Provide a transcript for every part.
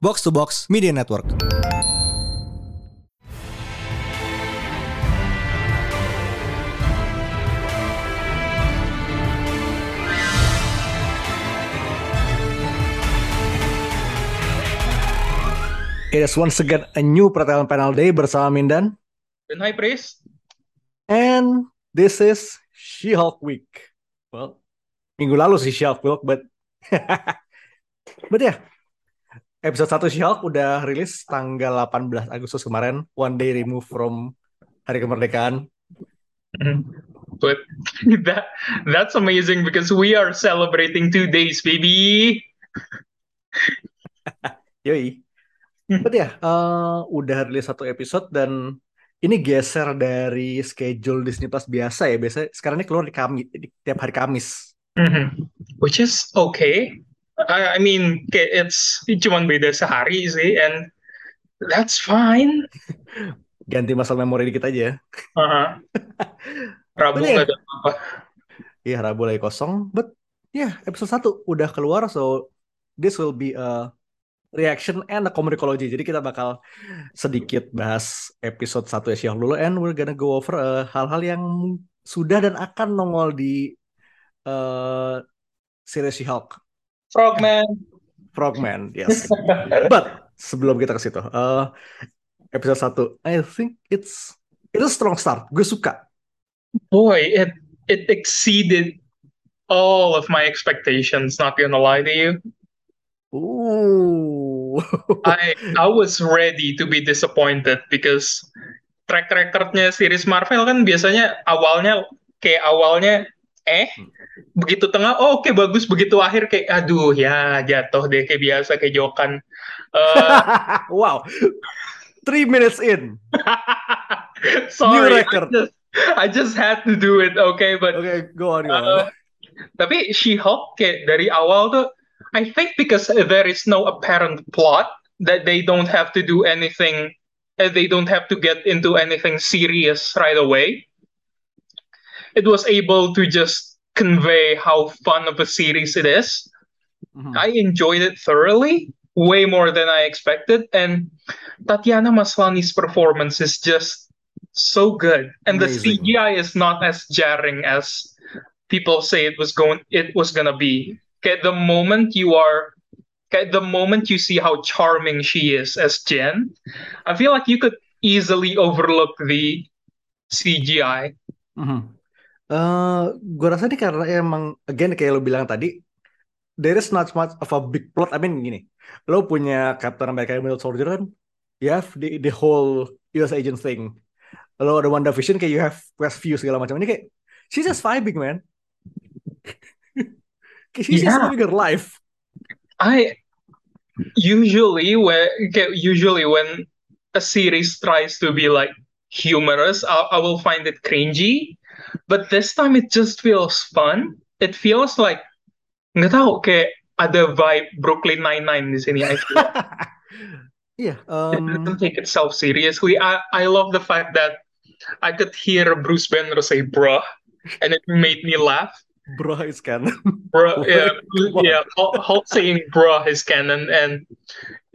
Box to Box Media Network. It is once again a new Pertanyaan Panel Day bersama Mindan. Dan High Priest. And this is She-Hulk Week. Well, minggu lalu sih She-Hulk Week, but but ya, episode 1 She-Hulk udah rilis tanggal 18 Agustus kemarin, one day removed from hari kemerdekaan. But that that's amazing because we are celebrating two days, baby. Yoi. But ya, uh, udah rilis satu episode dan ini geser dari schedule Disney Plus biasa ya. Biasa sekarang ini keluar di Kamis, di, tiap hari Kamis. Mm-hmm. Which is okay. I, I mean, it's cuma beda sehari sih, and that's fine. Ganti masalah memori dikit aja. Uh-huh. Rabu nggak ada apa. Iya, Rabu lagi kosong. But ya, yeah, episode 1 udah keluar, so this will be a reaction and a communicology. Jadi kita bakal sedikit bahas episode 1 ya Syah dulu and we're gonna go over hal-hal uh, yang sudah dan akan nongol di uh, series She-Hulk. Frogman. Frogman, yes. But sebelum kita ke situ, uh, episode 1, I think it's it's a strong start. Gue suka. Boy, it it exceeded all of my expectations, not gonna lie to you. Ooh. I I was ready to be disappointed because track recordnya series Marvel kan biasanya awalnya kayak awalnya eh begitu tengah oh oke okay, bagus begitu akhir kayak aduh ya jatuh deh kayak biasa kayak jokan uh, wow three minutes in sorry New record. I just, I just had to do it okay but okay go on, go on. Uh, tapi She-Hulk kayak dari awal tuh I think because there is no apparent plot that they don't have to do anything, uh, they don't have to get into anything serious right away. It was able to just convey how fun of a series it is. Mm-hmm. I enjoyed it thoroughly, way more than I expected, and Tatiana Maslany's performance is just so good, and Amazing. the CGI is not as jarring as people say it was going it was gonna be okay, the moment you are okay, the moment you see how charming she is as Jen, I feel like you could easily overlook the CGI. Mm-hmm. Uh, gue rasa ini karena emang again kayak lo bilang tadi, there is not much of a big plot. I mean gini, lo punya Captain America Winter Soldier kan, you have the the whole US agent thing. Lo ada WandaVision kayak you have Westview segala macam. Ini kayak she's just vibing man. She's yeah. just living her life. I usually when usually when a series tries to be like humorous, I, I will find it cringy. But this time it just feels fun. It feels like nggak tahu kayak ada vibe Brooklyn Nine Nine di sini. I feel. yeah, um... it doesn't take itself seriously. I I love the fact that I could hear Bruce Banner say "bruh," and it made me laugh bruh is canon. Bruh, yeah, yeah. Hulk saying bruh is canon, and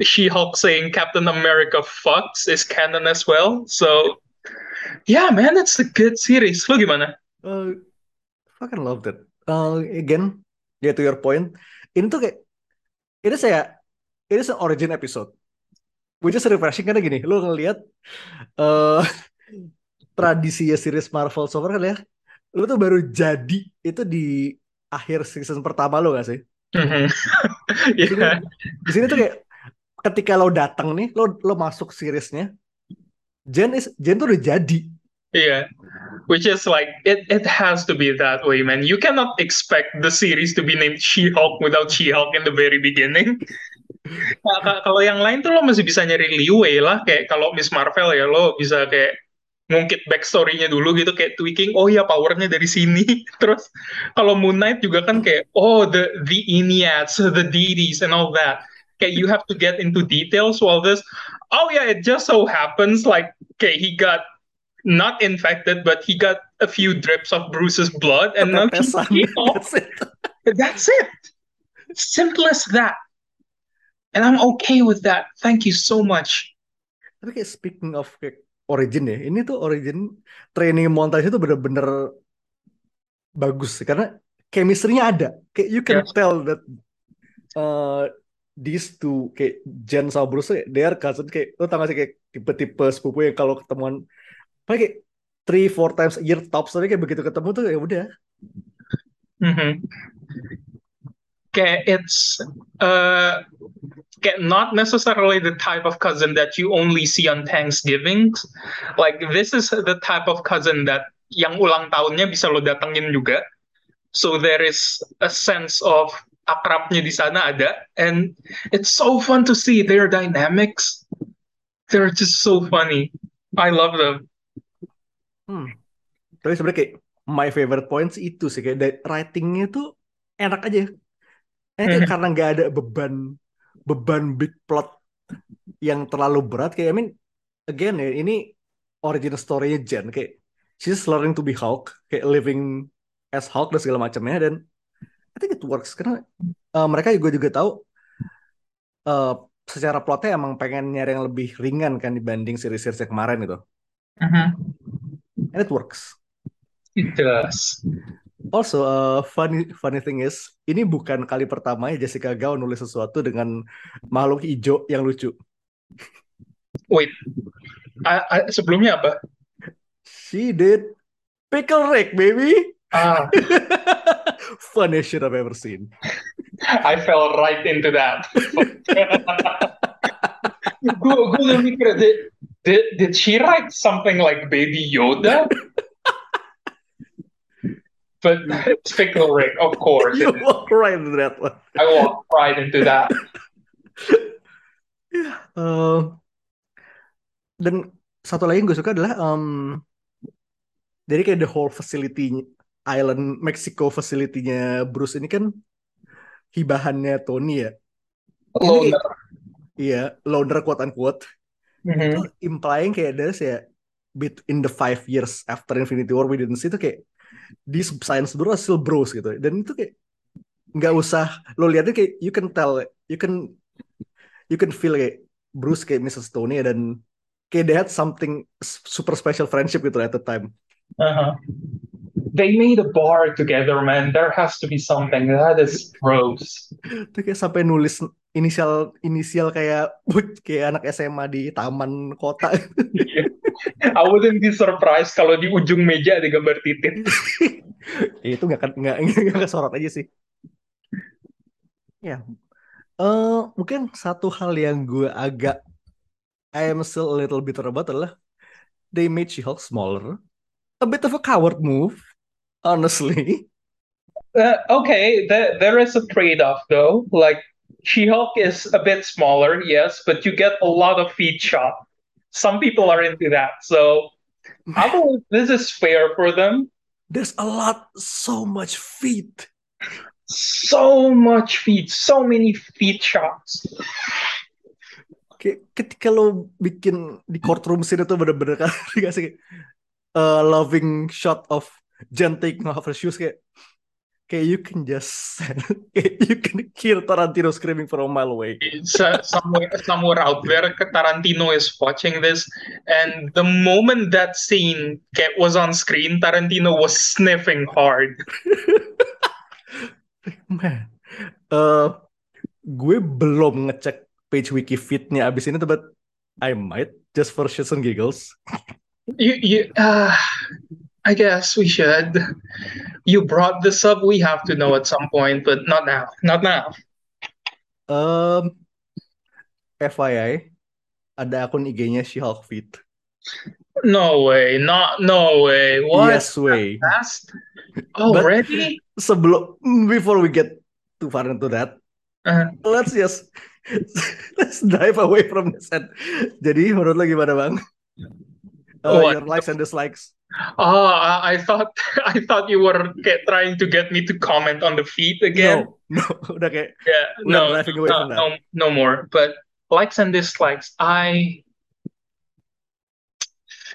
She Hulk saying Captain America fucks is canon as well. So, yeah, man, it's a good series. Lo gimana? Uh, fucking loved it. Uh, again, yeah, to your point, ini tuh kayak ini saya ini an origin episode, which is refreshing karena gini, lo ngelihat uh, tradisi ya series Marvel so far kan ya lu tuh baru jadi itu di akhir season pertama lo gak sih? Mm-hmm. di, sini, yeah. di sini tuh kayak ketika lo datang nih, lo lo masuk seriesnya, Jen is Jen tuh udah jadi. Yeah, which is like it it has to be that way, man. You cannot expect the series to be named She-Hulk without She-Hulk in the very beginning. nah, kalau yang lain tuh lo masih bisa nyari leeway lah, kayak kalau Miss Marvel ya lo bisa kayak ngungkit backstory-nya dulu gitu kayak tweaking oh ya powernya dari sini terus kalau Moon Knight juga kan kayak oh the the Enyads the deities and all that kayak you have to get into details while this oh yeah it just so happens like okay he got not infected but he got a few drips of Bruce's blood and now he, that's it that's it simple as that and I'm okay with that. Thank you so much. Tapi kayak speaking of kayak origin ya, ini tuh origin training montage itu bener-bener bagus sih karena chemistry-nya ada. Kayak you can Yes. tell that uh, these two kayak Jen sama Bruce they are cousin kayak lo tau gak sih kayak tipe-tipe sepupu yang kalau ketemuan paling kayak three four times a year tops tapi kayak begitu ketemu tuh ya udah Mhm. Okay, it's uh okay, not necessarily the type of cousin that you only see on Thanksgiving. Like this is the type of cousin that yang ulang tahunnya bisa lo datengin juga. So there is a sense of akrabnya di sana ada, and it's so fun to see their dynamics. They're just so funny. I love them. hmm. tapi sebenarnya kayak my favorite points itu sih kayak writingnya tuh enak aja Eh, kayak Mhm. karena nggak ada beban beban big plot yang terlalu berat kayak I mean again ya ini origin story-nya Jen kayak she's learning to be Hulk kayak living as Hulk dan segala macamnya dan I think it works karena uh, mereka juga juga tahu uh, secara plotnya emang pengen nyari yang lebih ringan kan dibanding series-series yang kemarin itu Mhm. and it works It does. Also, uh, funny funny thing is, ini bukan kali pertama ya Jessica Gao nulis sesuatu dengan makhluk hijau yang lucu. Wait, I- I- sebelumnya apa? She did Pickle Rick, baby. Ah, Funniest shit I've ever seen. I fell right into that. gue mikir did, did did she write something like Baby Yoda? But it's Pickle Rick, of course. You walk right into that one. I walked right into that. Uh, dan satu lagi yang gue suka adalah um, jadi kayak the whole facility island Mexico facility-nya Bruce ini kan hibahannya Tony ya. Kayak, iya, loner quote unquote. itu Mhm. implying kayak there's ya bit in the five years after Infinity War we didn't see itu kayak these science bro still bros gitu dan itu kayak nggak usah lo lihatnya kayak you can tell you can you can feel kayak Bruce kayak Mrs. Tony dan kayak they had something super special friendship gitu at the time Uh-huh. They made a bar together, man. There has to be something. That is gross. itu kayak sampai nulis inisial inisial kayak kayak anak SMA di taman kota I wouldn't be surprised kalau di ujung meja ada gambar titit. Ya, itu nggak nggak nggak kesorot aja sih ya eh mungkin satu hal yang gue agak I am still a little bitter about adalah they made She-Hulk smaller a bit of a coward move honestly Uh, okay, there, there is a trade-off though. Like She-Hulk is a bit smaller, yes, but you get a lot of feet shot. Some people are into that, so I believe this is fair for them. there's a lot so much feet So much feet, so many feet shots. ketika lo bikin di courtroom scene itu bener-bener kan dikasih uh, loving shot of Jen taking off her shoes kayak kayak you can just kayak you can hear Tarantino screaming from a mile away So, somewhere, somewhere out there, Tarantino is watching this, and the moment that scene was on screen, Tarantino was sniffing hard. man eh gue belum ngecek page wiki fitnya abis ini but I might just for shits and giggles You, you, uh, I guess we should. You brought this up. We have to know at some point, but not now. Not now. um, FYI ada akun IG-nya She-Hulk Fit No way. Not. No way. What? yes way Fast? But- Already? sebelum before we get too far into that Uh, let's just let's dive away from this jadi menurut lo gimana bang Uh, What? your likes and dislikes oh, I, I thought. I thought you were get, trying to get me to comment on the feet again. no no udah kayak Yeah. No. driving away No, from that no, no more. But likes and dislikes. I.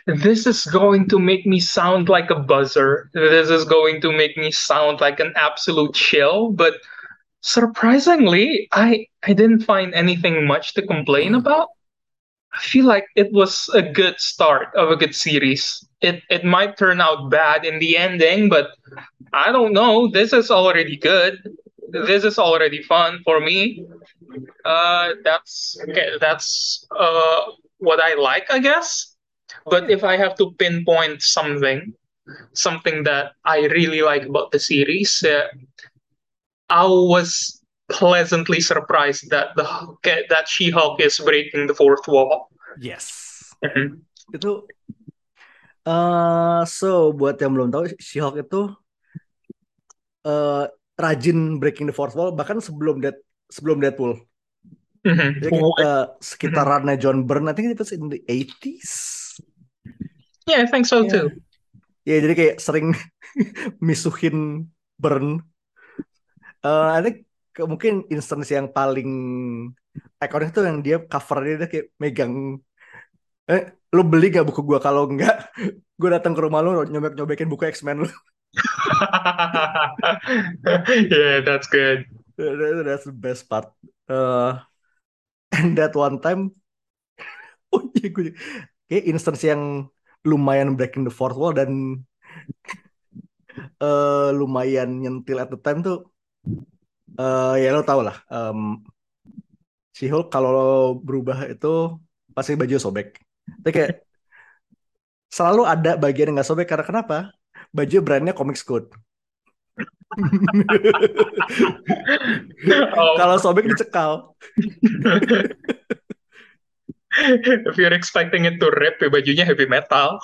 This is going to make me sound like a buzzer. This is going to make me sound like an absolute chill. But surprisingly, I I didn't find anything much to complain about. I feel like it was a good start of a good series. It it might turn out bad in the ending, but I don't know. This is already good. This is already fun for me. Uh, that's okay. That's uh what I like, I guess. But if I have to pinpoint something, something that I really like about the series, uh, I was pleasantly surprised that the that She-Hulk is breaking the fourth wall. Yes. Mhm. Itu eh so buat yang belum tahu She-Hulk itu eh rajin breaking the fourth wall bahkan sebelum Dead sebelum Deadpool. Mhm. Jadi kayak, eh, sekitarannya John Byrne, I think it was in the 80s. Yeah, I think so Yeah. too. Ya jadi kayak sering misuhin Byrne. Eh I think mungkin instance yang paling ikonik tuh yang dia covernya dia kayak megang eh lu beli gak buku gua? Kalau enggak gue datang ke rumah lu nyobek nyobekin buku X-Men lu. Yeah, that's good. That- that's the best part. Eh, and that one time oh iya gue kayak instance yang lumayan breaking the fourth wall dan eh lumayan nyentil at the time tuh eh ya lo tau lah em She-Hulk kalau berubah itu pasti baju sobek tapi kayak selalu ada bagian yang nggak sobek karena kenapa baju brandnya Comics Code Oh, kalau sobek dicekal if you're expecting it to rip, ya bajunya heavy metal.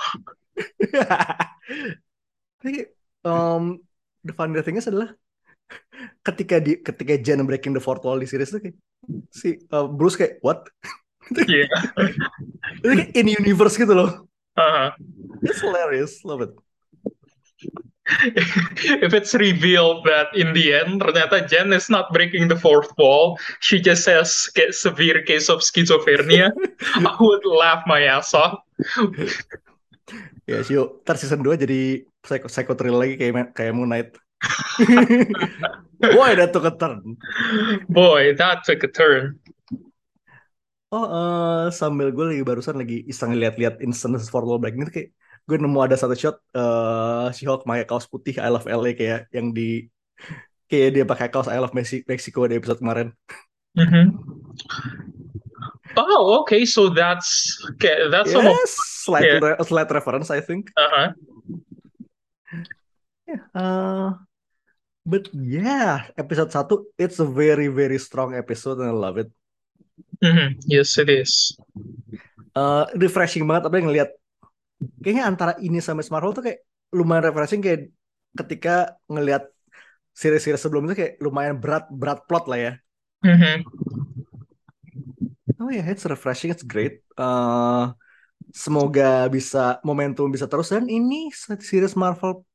Tapi um, the funny thing is adalah ketika di ketika Jen breaking the fourth wall di series itu kayak si uh, Bruce kayak what? Yeah. Itu kayak in universe gitu loh. Uh-huh. It's hilarious, love it. if it's revealed that in the end ternyata Jen is not breaking the fourth wall, she just has kayak severe case of schizophrenia, I would laugh my ass off. Ya, Shio, ntar season 2 jadi psycho, psycho lagi kayak kayak Moon Knight. Boy, that took a turn. Boy, that took a turn. Oh, eh, sambil gue lagi barusan lagi iseng lihat-lihat instance for Wall Breaking itu kayak gue nemu ada satu shot eh She-Hulk pakai kaos putih I Love LA kayak yang di kayak dia pakai kaos I Love Mexi- Mexico di episode kemarin. Mhm. Oh, okay. So that's okay. That's Yes, slight, Yeah. re- slight reference I think. uh-huh. Uh, but yeah, episode 1 it's a very very strong episode and I love it. Mhm. Yes, it is. Eh, refreshing banget apa yang ngelihat kayaknya antara ini sama Marvel tuh kayak lumayan refreshing kayak ketika ngelihat series-series sebelumnya kayak lumayan berat berat plot lah ya. Mhm. Oh ya, it's refreshing, it's great. Eh, semoga bisa momentum bisa terus dan ini series Marvel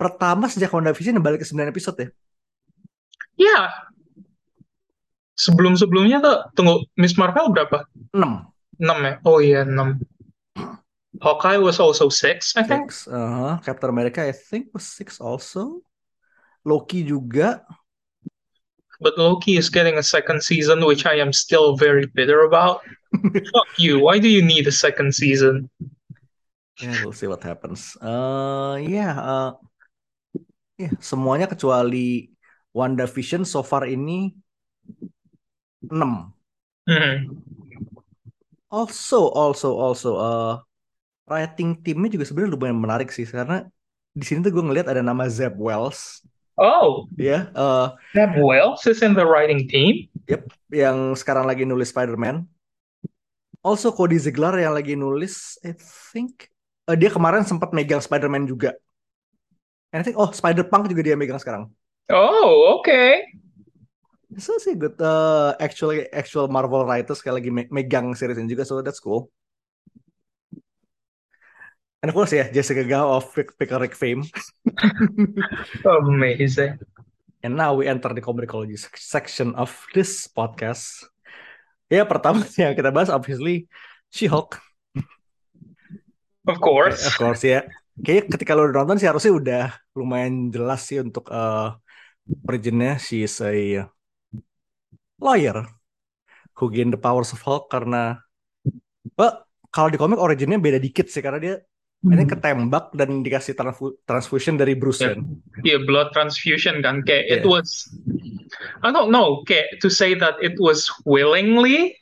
pertama sejak WandaVision yang balik ke 9 episode ya. Yeah. Sebelum-sebelumnya tuh tunggu Miss Marvel berapa? 6. 6 ya? Oh iya, 6. Hawkeye was also 6, I think. Six. Uh-huh. Captain America I think was 6 also. Loki juga. But Loki is getting a second season, which I am still very bitter about. Fuck you. Why do you need a second season? Yeah, we'll see what happens. Uh, yeah, uh, yeah, semuanya kecuali WandaVision so far ini 6. Mhm. Also, also, also, uh, writing timnya juga sebenarnya lumayan menarik sih karena di sini tuh gue ngelihat ada nama Zeb Wells, Oh, ya, uh, Zeb Wells is in the writing team. yang sekarang lagi nulis Spider-Man. Also Cody Ziegler yang lagi nulis, I think uh, dia kemarin sempat megang Spider-Man juga. And I think oh Spider-Punk juga dia megang sekarang. Oh, okay. So sih good uh, actually actual Marvel writers sekali lagi me- megang series ini juga so that's cool. And of course ya Jessica Gao of Pick- Pickerick fame. Amazing. And now we enter the comicology sec- section of this podcast. Ya pertama yang kita bahas obviously She-Hulk. Of course. Of course ya. Kayaknya ketika lo udah nonton sih harusnya udah lumayan jelas sih untuk eh, originnya she is a lawyer who gain the powers of Hulk karena well, kalau di komik originnya beda dikit sih karena dia ini Hmm. ketembak dan dikasih transfu- transfusion dari Bruce Yeah. Wayne. Yeah, blood transfusion kan. Kayak it Yeah. was I don't know, kayak to say that it was willingly,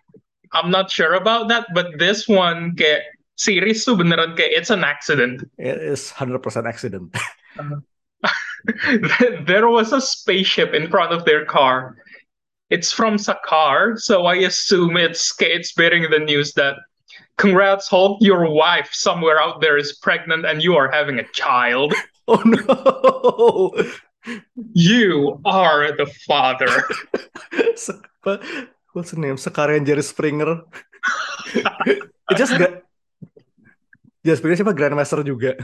I'm not sure about that, but this one kayak series tuh beneran kayak it's an accident. It is 100% accident. there was a spaceship in front of their car. It's from Sakar, so I assume it's it's bearing the news that congrats Hulk, your wife somewhere out there is pregnant and you are having a child. oh no. You are the father. What's the name? Sekarian Jerry Springer. It just got Jerry Springer siapa Grandmaster juga.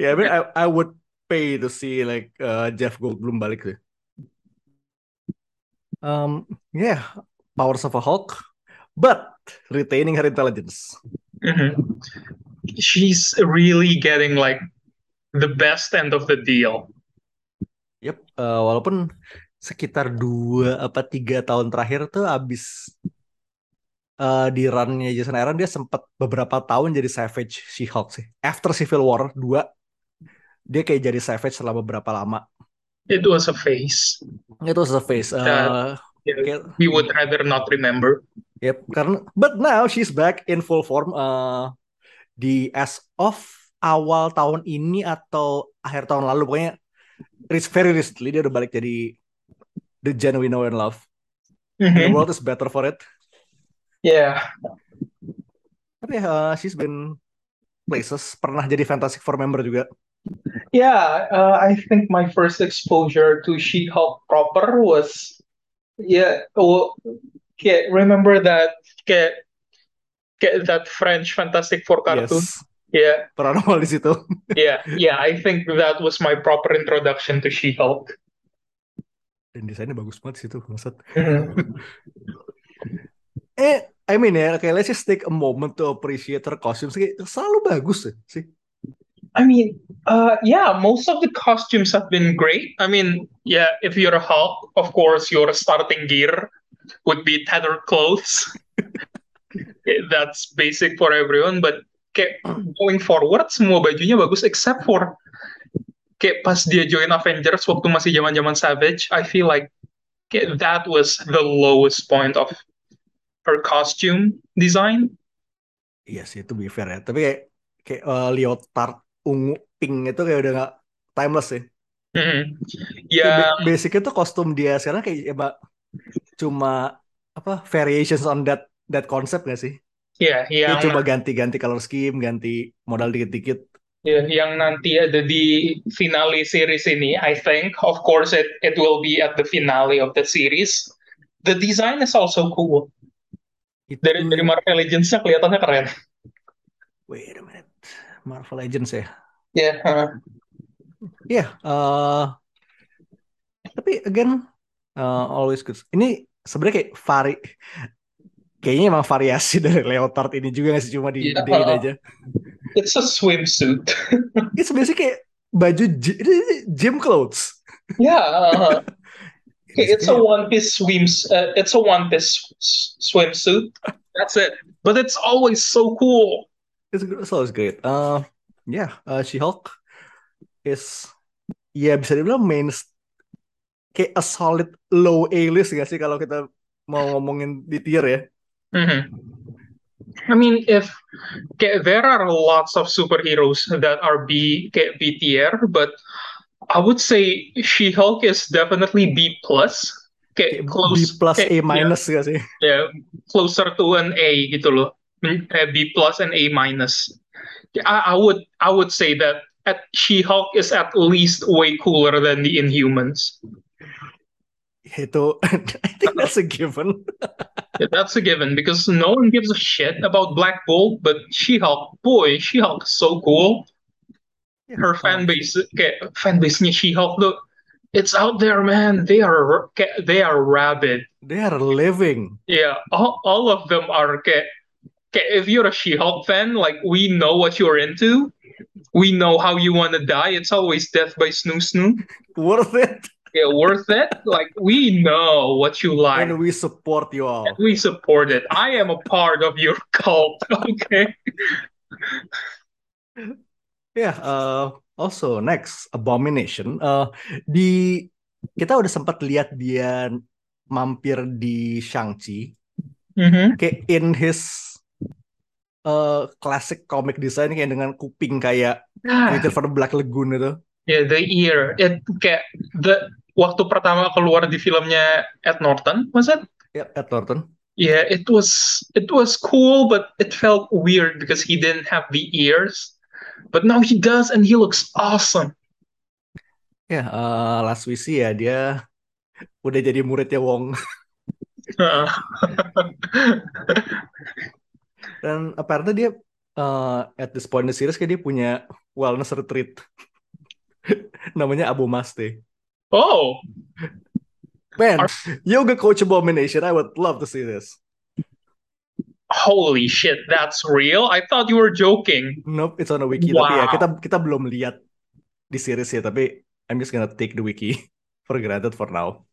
yeah, I mean I, I would pay to see like uh, Jeff Goldblum balik. Um, yeah, powers of a Hulk, but retaining her intelligence. Mhm. She's really getting like the best end of the deal. Yep, uh, walaupun sekitar dua apa tiga tahun terakhir tuh abis uh, di runnya Jason Aaron dia sempat beberapa tahun jadi Savage She-Hulk sih. After Civil War 2 dia kayak jadi Savage selama beberapa lama. It was a phase Itu was a phase. Uh, Yeah. we would rather not remember. yep, karena but now she's back in full form. Uh, di as of awal tahun ini atau akhir tahun lalu pokoknya it's very recently dia udah balik jadi the we know and love. The Mhm. world is better for it. Yeah. Tapi uh, she's been places. Pernah jadi Fantastic Four member juga. Yeah, uh, I think my first exposure to She-Hulk proper was yeah, well, okay, remember that okay, okay, that French Fantastic Four cartoon? Yes. Yeah, Pernah nongol di situ. yeah, yeah. I think that was my proper introduction to She-Hulk. Dan desainnya bagus banget sih itu, maksud. Mhm. Eh, I mean ya, kayak let's just take a moment to appreciate her costumes. Kayak selalu bagus sih. I mean, uh, yeah, most of the costumes have been great. I mean, yeah, if you're a Hulk, of course, your starting gear would be tattered clothes. That's basic for everyone, but kayak going forward, semua bajunya bagus except for kayak pas dia join Avengers waktu masih zaman-zaman Savage, I feel like kayak that was the lowest point of her costume design. Iya sih, itu be fair ya. Tapi kayak, kayak uh, leotard ungu pink itu kayak udah gak timeless sih. Mhm. Kayak Yeah, ba- basicnya tuh kostum dia sekarang kayak emang cuma apa variations on that that concept gak sih? yeah, Kayak yang coba ganti-ganti color scheme, ganti modal dikit-dikit. Ya, yang nanti ada di finale series ini, I think, of course, it it will be at the finale of the series. The design is also cool. Itu Dari dari Marvel Legends-nya kelihatannya keren. wait a minute. Marvel Legends ya. Ya, uh, Iya, eh tapi again eh, always good. Ini sebenarnya kayak vari kayaknya emang variasi dari leotard ini juga nggak sih cuma Iya, digedein uh, aja. it's a swimsuit. It's basically kayak baju gym clothes. Yeah, uh, okay, it's a one piece swims. Uh, it's a one piece swimsuit. That's it. But it's always so cool. It's, it's always great. Uh, yeah, uh, She-Hulk is ya bisa dibilang main kayak a solid low A-list gak sih kalau kita mau ngomongin di tier ya. Mhm. I mean, if okay, there are lots of superheroes that are B okay, B tier, but I would say She-Hulk is definitely B plus. Kayak B close. plus Okay, A yeah, minus gak sih? yeah, closer to an A gitu loh. B plus and A minus. I, I would I would say that at She-Hulk is at least way cooler than the Inhumans. Itu I think that's a given. Yeah, that's a given because no one gives a shit about Black Bolt, but She-Hulk, boy, She-Hulk is so cool. Her fan base kayak fan base-nya She-Hulk tuh it's out there man they are they are rabid they are living. yeah all, all of them are Okay, if you're a She-Hulk fan, like we know what you're into. We know how you want to die. It's always death by snoo snoo. Worth it. Yeah, worth it. Like we know what you like. And we support you all. We support it. I am a part of your cult. Okay. Yeah, uh, also next Abomination. Uh, di kita udah sempat lihat dia mampir di Shang-Chi. Mhm. Kayak in his uh, classic comic design kayak dengan kuping kayak Ah, Creature for the Black Lagoon itu. yeah, the ear. It kayak the waktu pertama keluar di filmnya Ed Norton, was it? Ya, Ed Norton. Yeah, it was it was cool, but it felt weird because he didn't have the ears. But now he does, and he looks awesome. Ya, uh, last we see ya dia udah jadi muridnya Wong. Dan apparently dia uh, at this point in the series kayak dia punya wellness retreat. Namanya Abu Maste. oh, Man, yoga coach abomination. I would love to see this. holy shit, that's real. I thought you were joking. Nope, it's on a wiki. Tapi ya Wow. kita kita belum lihat di series ya. Tapi I'm just gonna take the wiki for granted for now.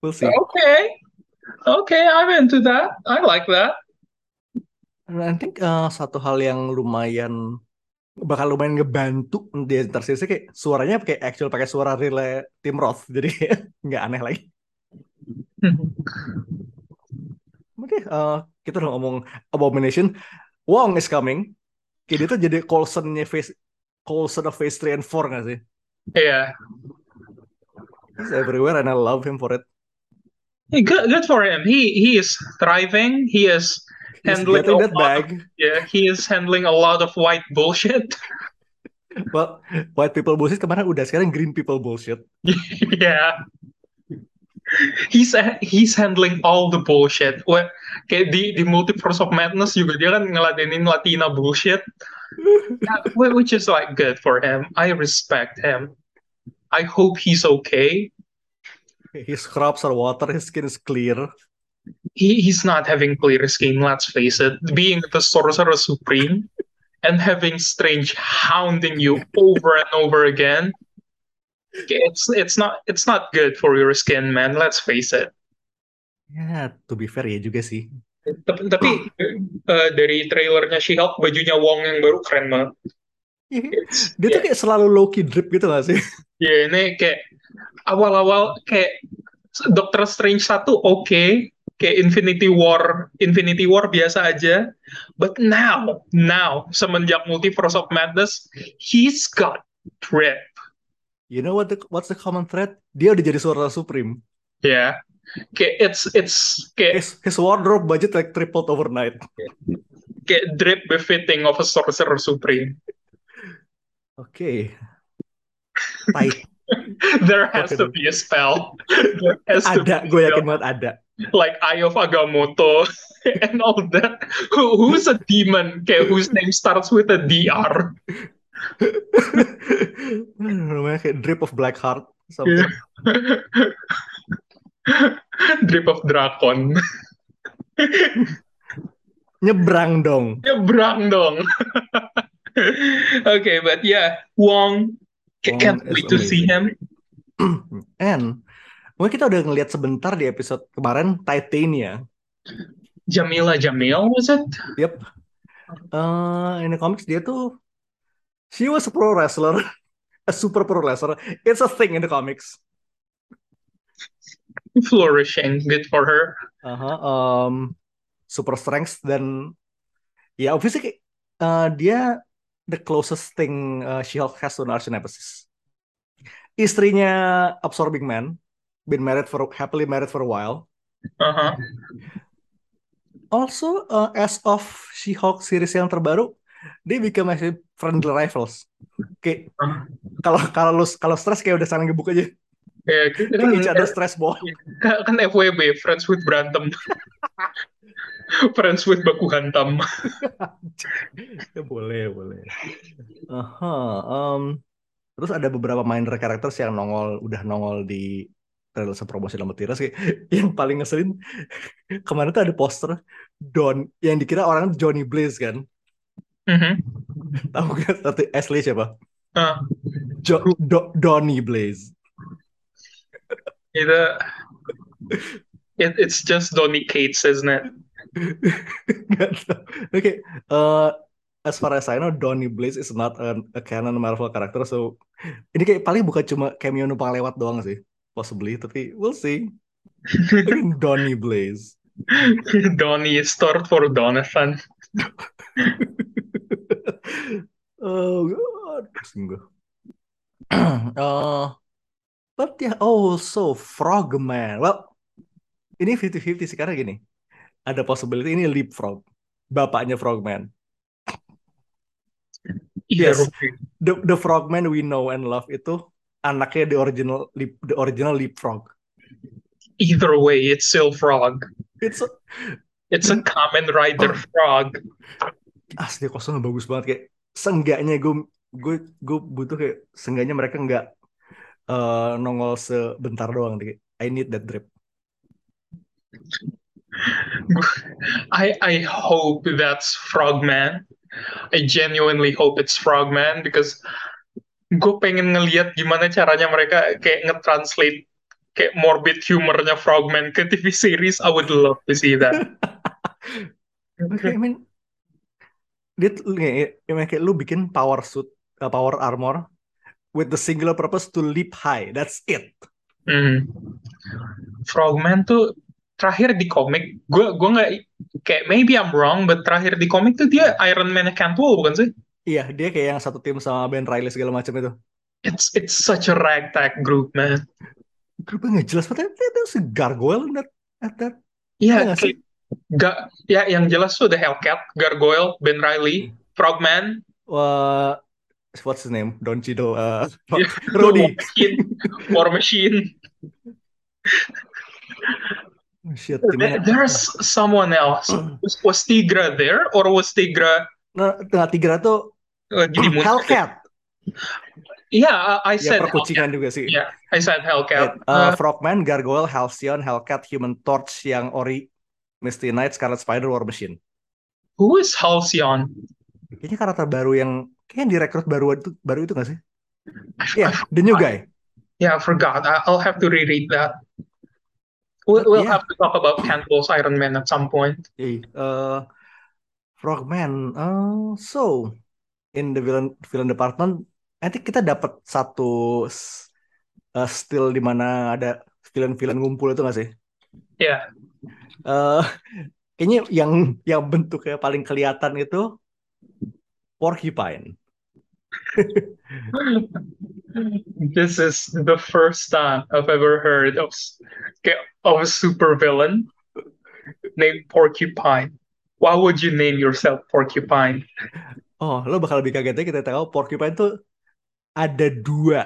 We'll see. Okay, okay, I'm into that. I like that. And I think uh, satu hal yang lumayan bakal lumayan ngebantu di series kayak suaranya kayak actual pakai suara real Tim Roth. Jadi nggak aneh lagi. Oke, eh, kita udah ngomong Abomination. Wong is coming. Kayak dia tuh jadi Coulson-nya face Coulson of Phase 3 and 4 gak sih? Yeah, He's everywhere and I love him for it. Hey, good, good for him. He he is thriving. He is handling a that bag. Yeah, he is handling a lot of white bullshit. Well, white people bullshit kemarin udah sekarang green people bullshit. yeah. He's he's handling all the bullshit. Wah, kayak di di Multiverse of Madness juga dia kan ngeladenin Latina bullshit. Yeah, wh- which is like good for him. I respect him. I hope he's okay. His crops are water, his skin is clear. He he's not having clear skin, let's face it. Being the Sorcerer Supreme and having Strange hounding you over and over again. It's it's not it's not good for your skin, man. Let's face it. Ya, to be fair ya juga sih. Tapi, tapi eh, dari trailernya She-Hulk bajunya Wong yang baru keren banget. It's- Dia tuh kayak selalu low key drip gitu gak sih? Ya ini kayak awal-awal kayak Doctor Strange 1 oke, kayak Infinity War, Infinity War biasa aja. But now, now semenjak Multiverse of Madness, he's got drip. You know what the, what's the common thread? Dia udah jadi suara supreme. Ya. Kayak it's it's kayak His, his wardrobe budget like tripled overnight. kayak drip befitting of a Sorcerer Supreme. Oke. Tight. There has to be a spell. There has Ada, gue yakin banget ada. Like Eye of Agamotto and all that. Who, who's a demon okay, whose name starts with a DR? Namanya kayak drip of black heart. Something. Drip of Drakon. Nyebrang dong. Nyebrang dong. okay, but yeah, Wong, Wong can't wait to see him. And mungkin kita udah ngeliat sebentar di episode kemarin Titania. Jamila Jamil, was it? Yep. Eh in the comics dia tuh she was a pro wrestler, a super pro wrestler. It's a thing in the comics. Flourishing, good for her. Aha, um, super strength dan ya obviously kayak, uh, dia the closest thing uh, She-Hulk has to an arch nemesis. Istrinya Absorbing Man, been married for happily married for a while. Uh-huh. Also, uh, as of She-Hulk series yang terbaru, they become actually friendly rivals. Kayak Uh, kalau kalau lu kalau stres kayak udah saling gebuk aja. ya, kita Kayak kan, other stress ball. kan FWB, friends with berantem. friends with baku hantam. Ya boleh, boleh. Aha, um, terus ada beberapa minor characters yang nongol, udah nongol di trailer promosi sama Tiras kayak yang paling ngeselin kemarin tuh ada poster Don yang dikira orang Johnny Blaze kan. Mhm. Tahu gak satu Ashley siapa? Ah, Jo Do Donny Blaze. itu it, it's just Donny Cates, isn't it? Nggak tahu. Oke, eh, as far as I know, Donny Blaze is not a, a canon Marvel character, so ini kayak paling bukan cuma cameo numpang lewat doang sih, possibly, tapi we'll see. Donny Blaze. Donny is short for Donovan. oh god, pusing gue. Eh, but yeah, also Frogman. Well, ini 50-50 sih karena gini. Ada possibility ini Leapfrog, bapaknya Frogman. Iya, Yes. The the Frogman we know and love itu anaknya the original leap, the original Leapfrog. Either way, it's still frog. It's It's a Kamen Rider frog. asli kosongnya bagus banget kayak seenggaknya gue gue gue butuh kayak seenggaknya mereka nggak eh, nongol sebentar doang kayak I need that drip. I I hope that's Frogman. I genuinely hope it's Frogman because gue pengen ngeliat gimana caranya mereka kayak nge-translate kayak morbid humornya Frogman ke TV series. I would love to see that. Oke, I mean dia kayak, kayak lu bikin power suit, uh, power armor with the singular purpose to leap high. That's it. Hmm. Frogman tuh terakhir di komik, gue gue nggak kayak maybe I'm wrong, but terakhir di komik tuh dia Iron Man Cantwell bukan sih? Iya, dia kayak yang satu tim sama Ben Riley segala macam itu. It's it's such a ragtag group, man. Grupnya nggak jelas tuh si gargoyle that, at that. Iya, nggak ya yang jelas tuh ada Hellcat, Gargoyle, Ben Riley, Frogman, Wah, what's his name? Don Cheadle. Uh, Yeah. Rhodey. War Machine, War Machine. Oh, shit, There- timnya. There's someone else. Was, was Tigra there or was Tigra Nah, tengah tiga tuh uh, jadi muncul? Hellcat. Yeah, I, Ya said perkucingan juga sih. Yeah, I said Hellcat. Wait, uh, Uh, Frogman, Gargoyle, Halcyon, Hellcat, Human Torch, yang Ori, Misty Knight, Scarlet Spider, War Machine. who is Halcyon? Kayaknya karakter baru yang kayaknya direkrut baru itu baru itu nggak sih? Iya, I- the new guy. yeah, I forgot. I'll have to reread that. We'll, we'll Yeah. have to talk about Cantwell's Iron Man at some point. Iya, uh, Frogman. Uh, so in the villain villain department, nanti kita dapat satu uh, still di mana ada villain-villain ngumpul itu nggak sih? Yeah. Eh, kayaknya yang yang bentuknya paling kelihatan itu porcupine. This is the first time I've ever heard of of a supervillain named Porcupine. Why would you name yourself Porcupine? Oh, lo bakal lebih kagetnya kita tahu porcupine tuh ada dua.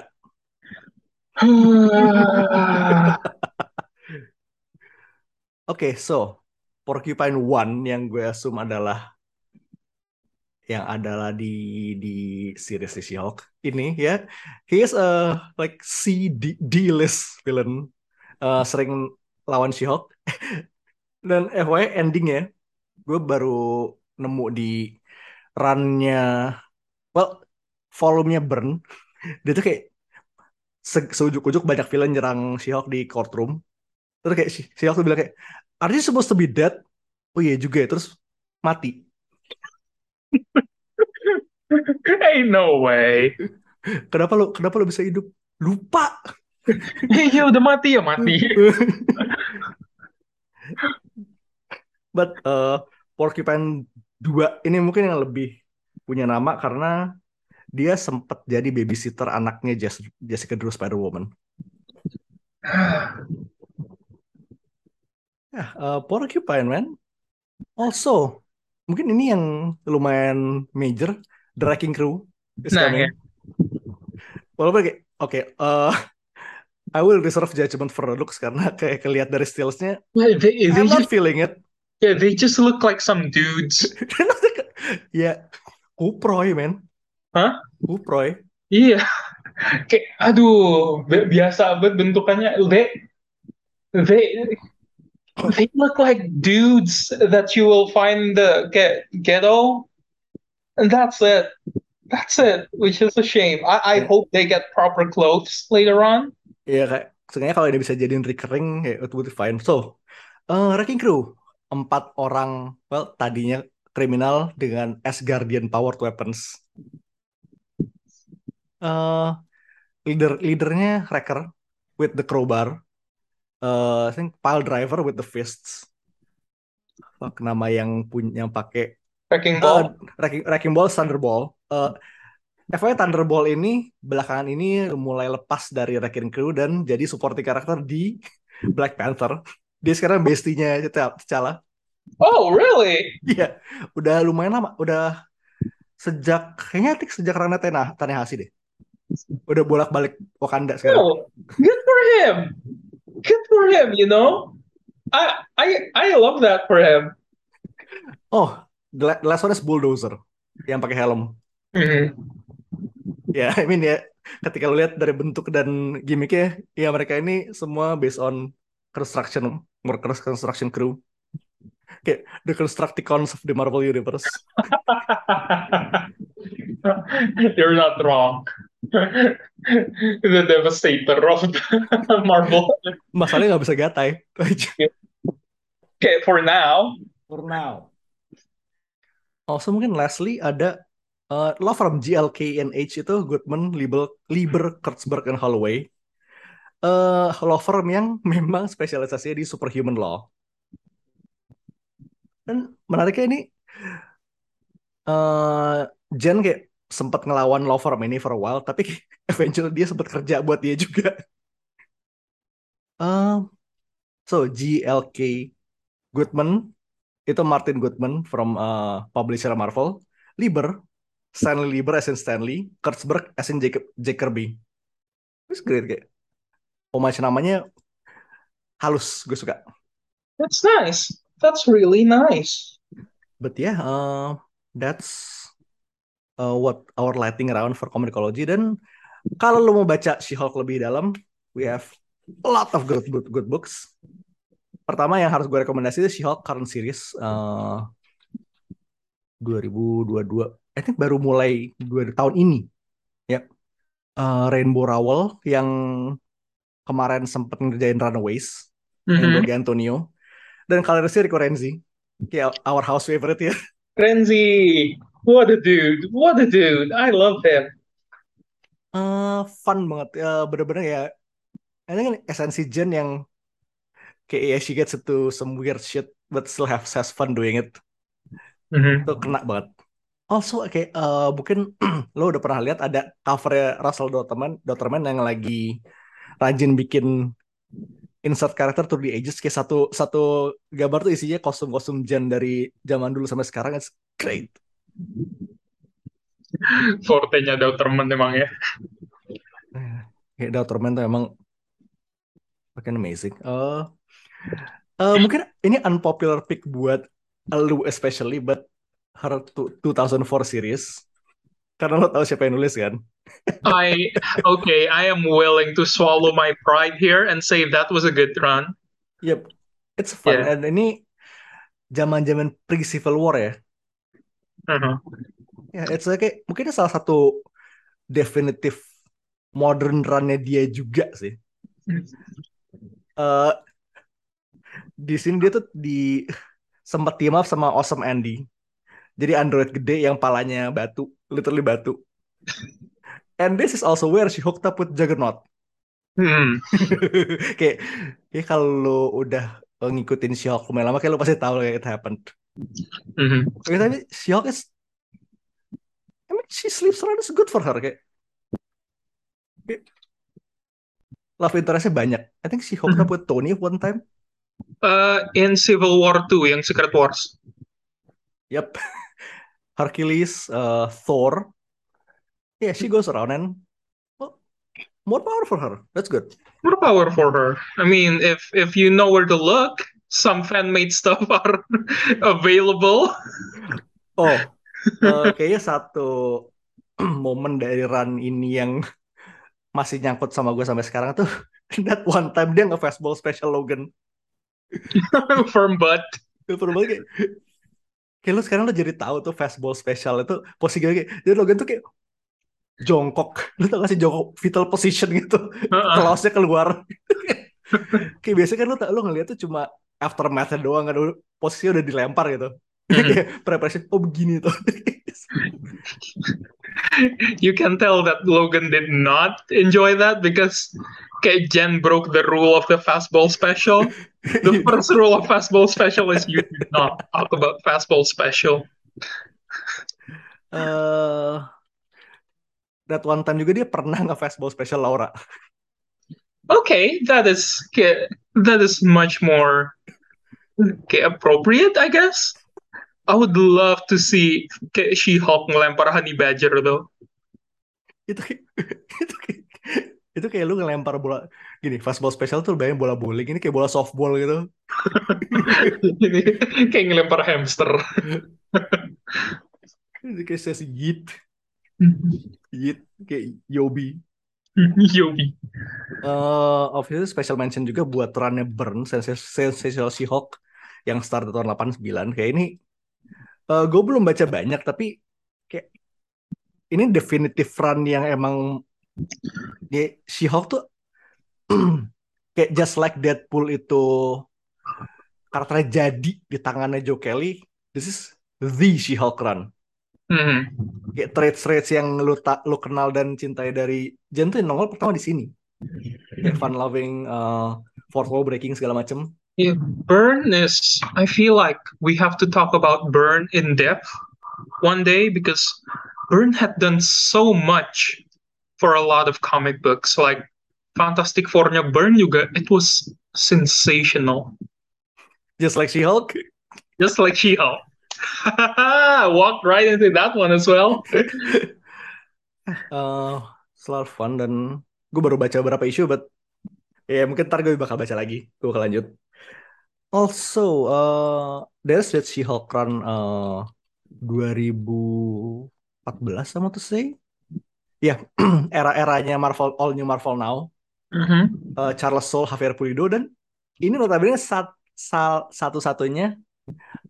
Oke, so porcupine one yang gue assume adalah yang adalah di di series She-Hulk ini ya. He is a like C D, D list villain Eh, sering lawan She-Hulk dan FYI endingnya gue baru nemu di runnya well volumenya burn. Dia tuh kayak se seujuk-ujuk banyak villain nyerang She-Hulk di courtroom. Terus kayak She- She-Hulk tuh bilang kayak are you supposed to be dead? Oh iya juga ya. Terus mati. Hey, no way. kenapa lo kenapa lo bisa hidup? Lupa. Hey, ya udah mati ya mati. but uh, Porcupine 2 ini mungkin yang lebih punya nama karena dia sempat jadi babysitter anaknya Jess- Jessica Drew Spider-Woman Ya, uh, Porcupine Man. Also, mungkin ini yang lumayan major, The Wrecking Crew is Nah, coming. ya. Walaupun kayak, oke, uh, I will reserve judgment for looks karena kayak kelihat dari stillsnya, Well, I'm not feeling it. Yeah, they just look like some dudes. ya, kuproy, man. Hah? Kuproy. Iya. Kayak aduh, bi- biasa banget bentukannya. They they they look like dudes that you will find in the get ghetto, and that's it. That's it, which is a shame. I, I Ya, hope they get proper clothes later on. ya kayak sebenarnya kalau dia bisa jadiin recurring ya it would be fine. So, eh Wrecking Crew empat orang well tadinya kriminal dengan Asgardian powered weapons. eh leader leadernya Wrecker with the crowbar. eh I think pile driver with the fists. Fuck, nama yang punya yang pakai Wrecking eh Ball. Wrecking, Wrecking Ball Thunderball. Eh FYI Thunderball ini belakangan ini mulai lepas dari Wrecking Crew dan jadi supporting karakter di Black Panther. Dia sekarang bestinya T'Challa. Oh, really? Iya, udah lumayan lama. Udah sejak kayaknya tik sejak Rana Tanah Tanahasi deh. Udah bolak-balik Wakanda sekarang. Oh, good for him. Good for him. You know, I I I love that for him. Oh, the la- the last one is Bulldozer yang pakai helm. Mhm. Ya, I mean ya, ketika lu lihat dari bentuk dan gimmicknya, ya mereka ini semua based on construction, workers construction crew. Kayak the Constructicons of the Marvel Universe. You're not wrong. the devastator of Marvel. Masalahnya nggak bisa gatai. Okay, for now. For now. Also mungkin lastly ada uh, law from GLKNH itu Goodman, Lieber, Lieber, Kurtzberg, and Holloway. Uh, law firm yang memang spesialisasinya di superhuman law. Dan menariknya ini uh, Jen kayak sempat ngelawan law firm ini for a while, tapi eventually dia sempat kerja buat dia juga. Um, so GLK Goodman itu Martin Goodman from uh, publisher Marvel, Lieber, Stanley Lieber as in Stanley, Kurtzberg as in Jacob Jack Kirby. It's great kayak. Homage namanya halus, gue suka. That's nice. That's really nice. But yeah, uh, that's uh, what our lighting around for communicology. Dan kalau lo mau baca She-Hulk lebih dalam, we have a lot of good good, good books. Pertama yang harus gue rekomendasi itu She-Hulk current series uh, 2022. I think baru mulai dua tahun ini. Ya. Uh, Rainbow Rowell yang kemarin sempat ngerjain Runaways Mhm. Greg Antonio dan coloristnya Rico Renzi. Kayak our house favorite ya. Renzi, what a dude! What a dude! I love him. Eh, fun banget Eh, bener-bener ya ini kan esensi Jen yang kayak ya she gets into some weird shit but still have has fun doing it Mhm. itu kena banget also kayak eh, mungkin lo udah pernah lihat ada covernya Russell Dotterman Dotterman yang lagi rajin bikin insert karakter to the ages kayak satu satu gambar tuh isinya kostum-kostum Jen dari zaman dulu sampai sekarang it's great. Fortenya Dauterman emang ya. kayak Dotterman tuh emang fucking amazing. Eh eh, mungkin ini unpopular pick buat lu especially but her two- 2004 series karena lo tahu siapa yang nulis kan I okay, I am willing to swallow my pride here and say that was a good run. yep it's fun Yeah. and ini zaman-zaman pre Civil War ya Uh-huh. ya it's like mungkin salah satu definitif modern run-nya dia juga sih eh di sini dia tuh di sempat team up sama Awesome Andy. Jadi android gede yang palanya batu, literally batu. And this is also where she hooked up with Juggernaut. Hmm. kayak, kayak kalau udah eh, ngikutin She-Hulk lumayan lama, kayak lo pasti tahu kayak it happened. Mhm. Oke, tapi She-Hulk is, I mean, she sleeps around is good for her. Kayak, kayak love interestnya banyak. I think she hooked up with Tony one time. Uh, in Civil War 2 yang Secret Wars. Yep. Hercules, uh, Thor. Yeah, she goes around and well, more power for her. That's good. More power for her. I mean, if if you know where to look, some fan-made stuff are available. Oh, uh, kayaknya satu momen dari run ini yang masih nyangkut sama gue sampai sekarang tuh that one time dia nge-fastball special Logan. Firm butt. Firm kayak kayak lu sekarang lo jadi tahu tuh fastball special itu posisi kayak jadi Logan tuh kayak jongkok. Lu tau gak sih jongkok fetal position gitu? Kelasnya keluar. Kayak biasanya kan lu lu ngeliat tuh cuma aftermath doang kan posisi udah dilempar gitu. Kayak preparation oh begini tuh. You can tell that Logan did not enjoy that because kayak Jen broke the rule of the fastball special. The first rule of fastball special is you do not talk about fastball special. eh that one time juga dia pernah nge fastball special Laura Okay, that is that is much more kayak appropriate, I guess. I would love to see She-Hulk ngelempar Honey Badger though. itu itu itu kayak lu ngelempar bola gini fastball special tuh bayangin bola bowling ini kayak bola softball gitu kayak ngelempar hamster. Ini kayak sesi yit yit kayak yobi Yobi. eh obviously special mention juga buat runnya Burn Sens- Sensational She-Hulk yang start tahun 89 kayak ini eh gue belum baca banyak tapi kayak ini definitive run yang emang dia She-Hulk tuh kayak just like Deadpool itu karakternya jadi di tangannya Joe Kelly this is the She-Hulk run Mhm. kayak traits-traits yang lu tak lu kenal dan cintai dari Jen tuh nongol pertama di sini kayak fun loving uh, fourth wall breaking segala macem Yeah, Burn is. I feel like we have to talk about Burn in depth one day because Burn had done so much for a lot of comic books. Like Fantastic Four-nya Burn juga, it was sensational. just like She-Hulk Just like She-Hulk. Walked right into that one as well. uh, selalu fun dan gue baru baca beberapa isu but ya mungkin ntar gue bakal baca lagi gue bakal lanjut also uh, there's that She-Hulk run uh, 2014 sama tuh say ya era-eranya Marvel All New Marvel Now Mhm. uh, Charles Soule, Javier Pulido dan ini notabene sat, sal- satu-satunya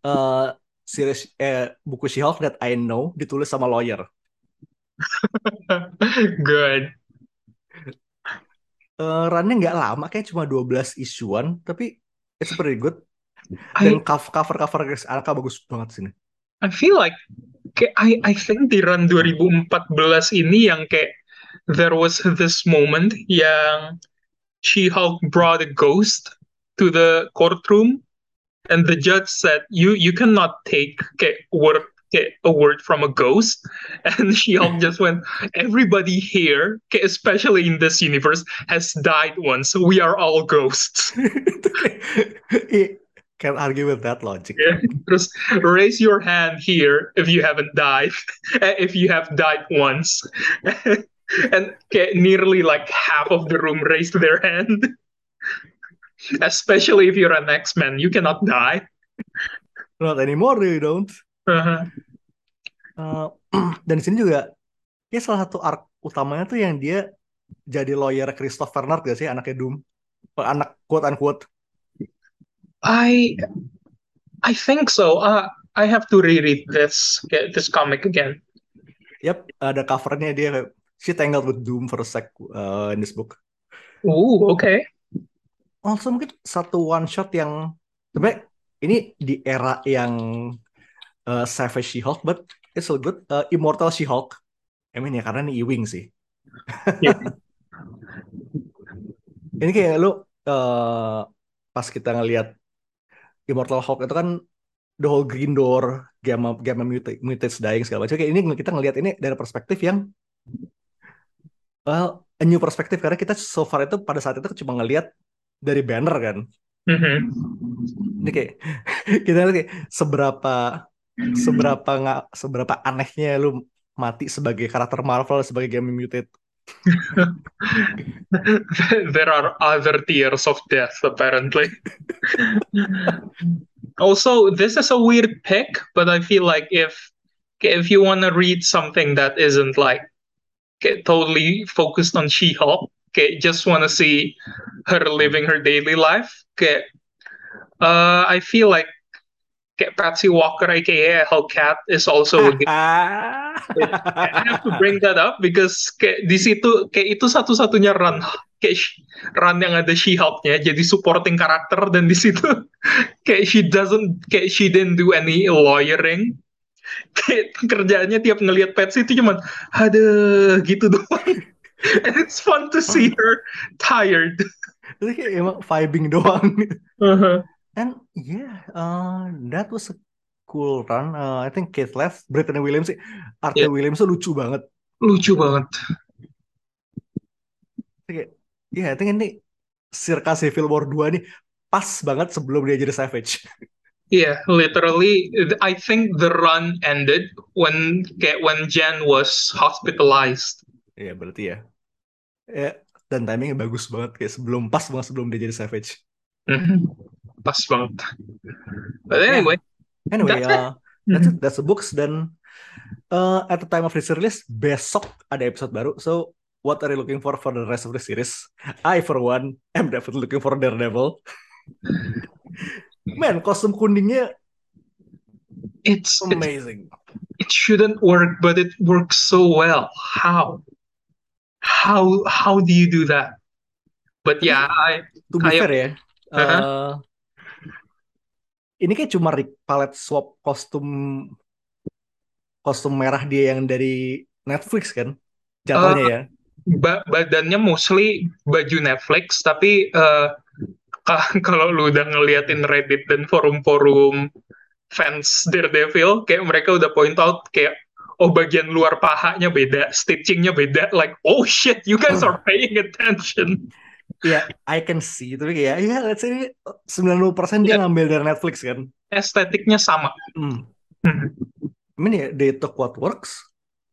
uh, series eh, buku She-Hulk that I know ditulis sama lawyer. Good. Uh, runnya nggak lama, kayak cuma 12 isuan, tapi it's pretty good. I Dan cover cover cover Alka bagus banget sini. I feel like kayak I I think di run 2014 ini yang kayak there was this moment yang She-Hulk brought a ghost to the courtroom and the judge said you you cannot take kayak word kayak a word from a ghost. And She-Hulk just went everybody here kayak especially in this universe has died once. We are all ghosts. Itu kayak- i- Can't argue with that logic. Yeah. Just raise your hand here if you haven't died, eh, if you have died once. and okay, nearly like half of the room raised their hand. Especially if you're an X-Men, you cannot die. Not anymore, you don't. Uh-huh. Uh, dan di sini juga ya salah satu arc utamanya tuh yang dia jadi lawyer Christopher Nard gak sih anaknya Doom anak quote unquote I I think so. Uh, I have to reread this this comic again. Yap, ada covernya dia kayak, she tangled with Doom for a sec uh, in this book. Ooh, okay. Also mungkin satu one shot yang sebenarnya ini di era yang uh, Savage She-Hulk, but it's still good. Uh, Immortal She-Hulk. I mean ya karena ini Ewing sih. Yeah. Ini kayak lu uh, pas kita ngelihat Immortal Hulk itu kan the whole green door, gamma gamma muta- mutates dying segala macam. Kayak ini kita ngelihat ini dari perspektif yang well, a new perspektif karena kita so far itu pada saat itu cuma ngelihat dari banner kan. Mhm. Ini kayak kita lihat kayak seberapa seberapa nggak seberapa anehnya lu mati sebagai karakter Marvel sebagai gamma mutate. there are other tiers of death apparently. also, this is a weird pick, but I feel like if if you want to read something that isn't like get totally focused on She-Hulk, okay, just want to see her living her daily life, okay, Uh, I feel like kayak Patsy Walker aka Hellcat is also A good. I have to bring that up because kayak di situ kayak itu satu-satunya run kayak run yang ada She-Hulk-nya jadi supporting karakter dan di situ kayak she doesn't kayak she didn't do any lawyering kayak kerjaannya tiap ngelihat Patsy itu cuman ada gitu doang and it's fun to see her tired Itu kayak emang vibing doang. Uh-huh. And yeah, uh, that was a cool run. Uh, I think Kate left, Brittany Williams sih, Arte Yeah. Williams tuh lucu banget. lucu banget Kayak, yeah, I think ini circa Civil War 2 nih pas banget sebelum dia jadi Savage. Yeah, literally, I think the run ended when when Jen was hospitalized. Iya berarti ya. Ya, dan timingnya bagus banget kayak sebelum pas banget sebelum dia jadi Savage. Mhm. Pas banget. But anyway, Anyway, That's uh, that's it. That's the books dan uh, at the time of this release besok ada episode baru. So what are you looking for for the rest of the series? I for one am definitely looking for Daredevil. Man, kostum kuningnya it's it, amazing. it shouldn't work, but it works so well. How? How how do you do that? But yeah, I To be I- fair ya, uh, Uh-huh. Ini kayak cuma palette swap kostum kostum merah dia yang dari Netflix kan, jatuhnya ya. ba- badannya mostly baju Netflix, tapi ka- kalau lu udah ngeliatin Reddit dan forum-forum fans Daredevil, kayak mereka udah point out kayak oh bagian luar pahanya beda, stitchingnya beda, like oh shit, you guys are paying attention. Iya, I can see. Tapi kayak, ya let's say 90% dia Iya. ngambil dari Netflix kan. Estetiknya sama. Hmm. Mhm. I mean, ya, they took what works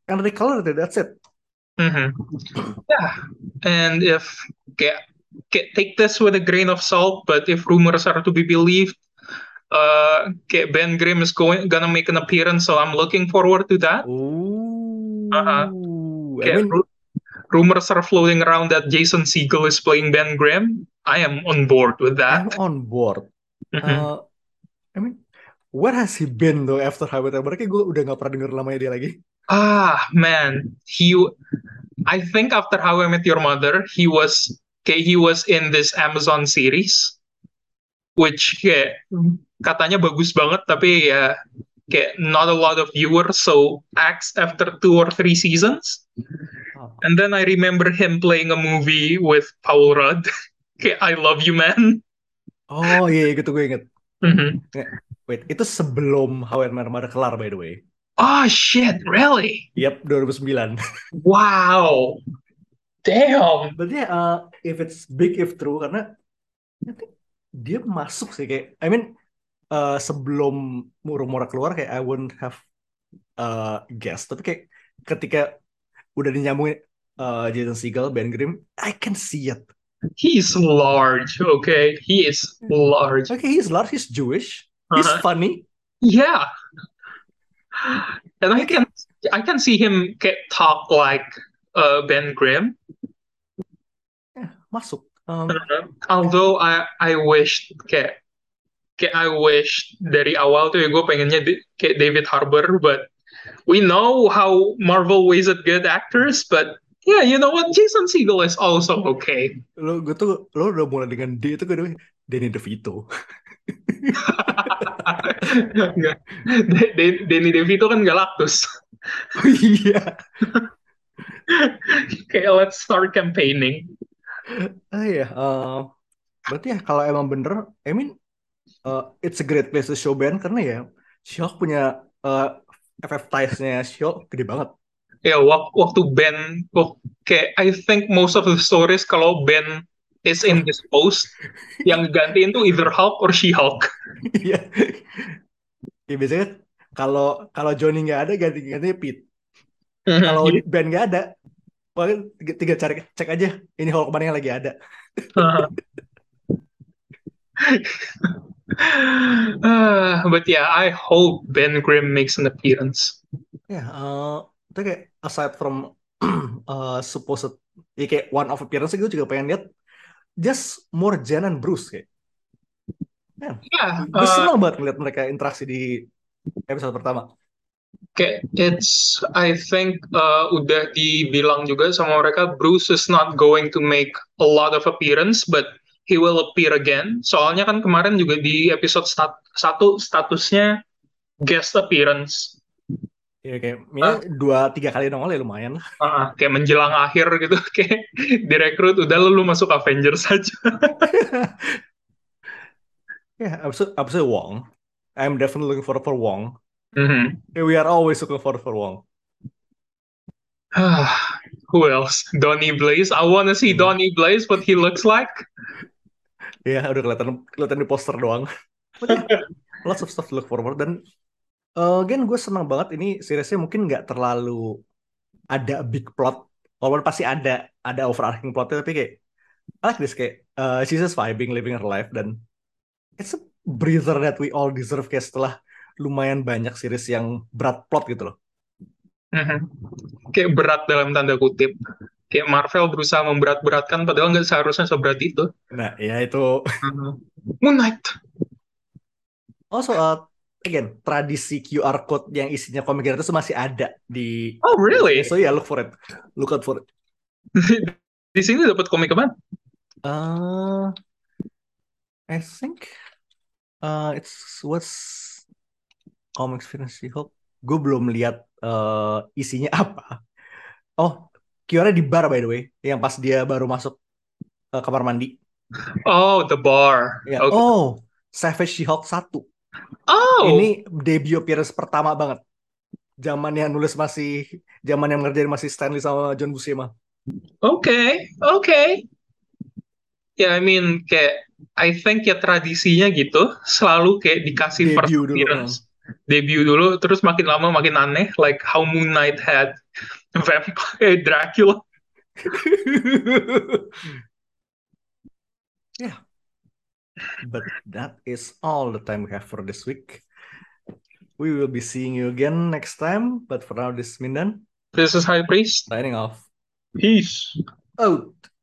and they colored it, that's it. Mhm. Yeah, and if kayak, kayak take this with a grain of salt, but if rumors are to be believed, uh, kayak Ben Grimm is going gonna make an appearance, so I'm looking forward to that. Ooh. Uh-huh. I Kayak mean, ru- rumors are floating around that Jason Segel is playing Ben Grimm. I am on board with I'm that. on board. Mhm. Uh, I mean, where has he been though after How I Met Your Mother? Kayak gue udah gak pernah denger namanya dia lagi. Ah, man, he. I think after How I Met Your Mother, he was kayak he was in this Amazon series, which kayak katanya bagus banget, tapi ya kayak not a lot of viewers, so acts after two or three seasons. Oh. And then I remember him playing a movie with Paul Rudd. kayak I Love You Man. Oh iya, iya, gitu gue inget. Mhm. Wait, itu sebelum How I Met Your Mother kelar by the way. Oh shit, really? Yep, 2009. Wow. Damn. But yeah, uh, if it's big if true karena I think dia masuk sih kayak I mean uh, sebelum rumor keluar kayak I wouldn't have uh, guessed tapi kayak ketika udah dinyambungin uh, Jason Segel, Ben Grimm, I can see it. He's large, okay? He is large. Okay, he's large, he's Jewish, he's Uh-huh. funny. Yeah. And I can I can see him get talk like uh, Ben Grimm. Eh, masuk. Um, Although I I wish kayak kayak I wish dari awal tuh ya gue pengennya di, kayak David Harbour, but we know how Marvel at good actors, but yeah, you know what? Jason Segel is also okay. lo gue tuh lo udah mulai dengan D itu gue Danny DeVito. Danny DeVito kan Galactus. Oh iya. Kayak let's start campaigning. Ah iya, eh, berarti ya kalau emang bener, I mean, uh, it's a great place to show Ben karena ya, She-Hulk punya uh, FF ties-nya She-Hulk gede banget. Ya wak- waktu Ben, wak- kayak I think most of the stories kalau Ben is indisposed, yang gantiin tuh either Hulk or She-Hulk. Iya. Ya biasanya kalau kalau Johnny nggak ada ganti-gantinya Pete. Kalau Mhm. Ben nggak ada, paling tiga, cari cek aja ini Hulk mana yang lagi ada. Ah, but yeah, I hope Ben Grimm makes an appearance. Itu kayak aside from uh, supposed ya kayak one of appearance gue juga pengen lihat just more Jen and Bruce kayak. Man, Yeah, gue uh, seneng banget ngeliat mereka interaksi di episode pertama. kayak it's I think uh, udah dibilang juga sama mereka Bruce is not going to make a lot of appearance but he will appear again. Soalnya kan kemarin juga di episode stat satu statusnya guest appearance. Ya kayak ya, dua tiga kali nongol ya lumayan. Uh, kayak menjelang akhir gitu kayak direkrut udah lu masuk Avengers saja. yeah, episode episode Wong. I'm definitely looking for for Wong. Mhm. Yeah, we are always looking for for Wong. Who else? Donny Blaze. I wanna see Hmm. Donny Blaze what he looks like. Ya udah kelihatan kelihatan di poster doang. Lots of stuff to look forward dan uh, again gue senang banget ini seriesnya mungkin nggak terlalu ada big plot walaupun pasti ada ada overarching plotnya tapi kayak I like this kayak uh, she's just vibing living her life dan it's a breather that we all deserve kayak setelah lumayan banyak series yang berat plot gitu loh. Mhm. Kayak berat dalam tanda kutip. Kayak Marvel berusaha memberat-beratkan padahal nggak seharusnya seberat itu. Nah ya itu Moon Knight. also uh, again tradisi QR code yang isinya komik itu masih ada di Oh really? so yeah look for it look out for it. Di sini dapat komik apa? Uh, I think uh, it's what's Comics Fantasy Hulk. Gue belum lihat uh, isinya apa. Oh, QR di bar by the way, yang pas dia baru masuk uh, kamar mandi. Oh, The Bar. Ya. Okay. Oh, Savage She-Hulk 1. Oh, Ini debut appearance pertama banget. Zaman yang nulis masih, zaman yang ngerjain masih Stanley sama John Buscema. okay, okay. Ya, I mean, kayak I think ya tradisinya gitu, selalu kayak dikasih first Debut dulu. Debut dulu, terus makin lama makin aneh, like how Moon Knight had vampire Dracula. yeah. But that is all the time we have for this week. We will be seeing you again next time. But for now, this is Mindan This is High Priest. signing off. Peace. Out.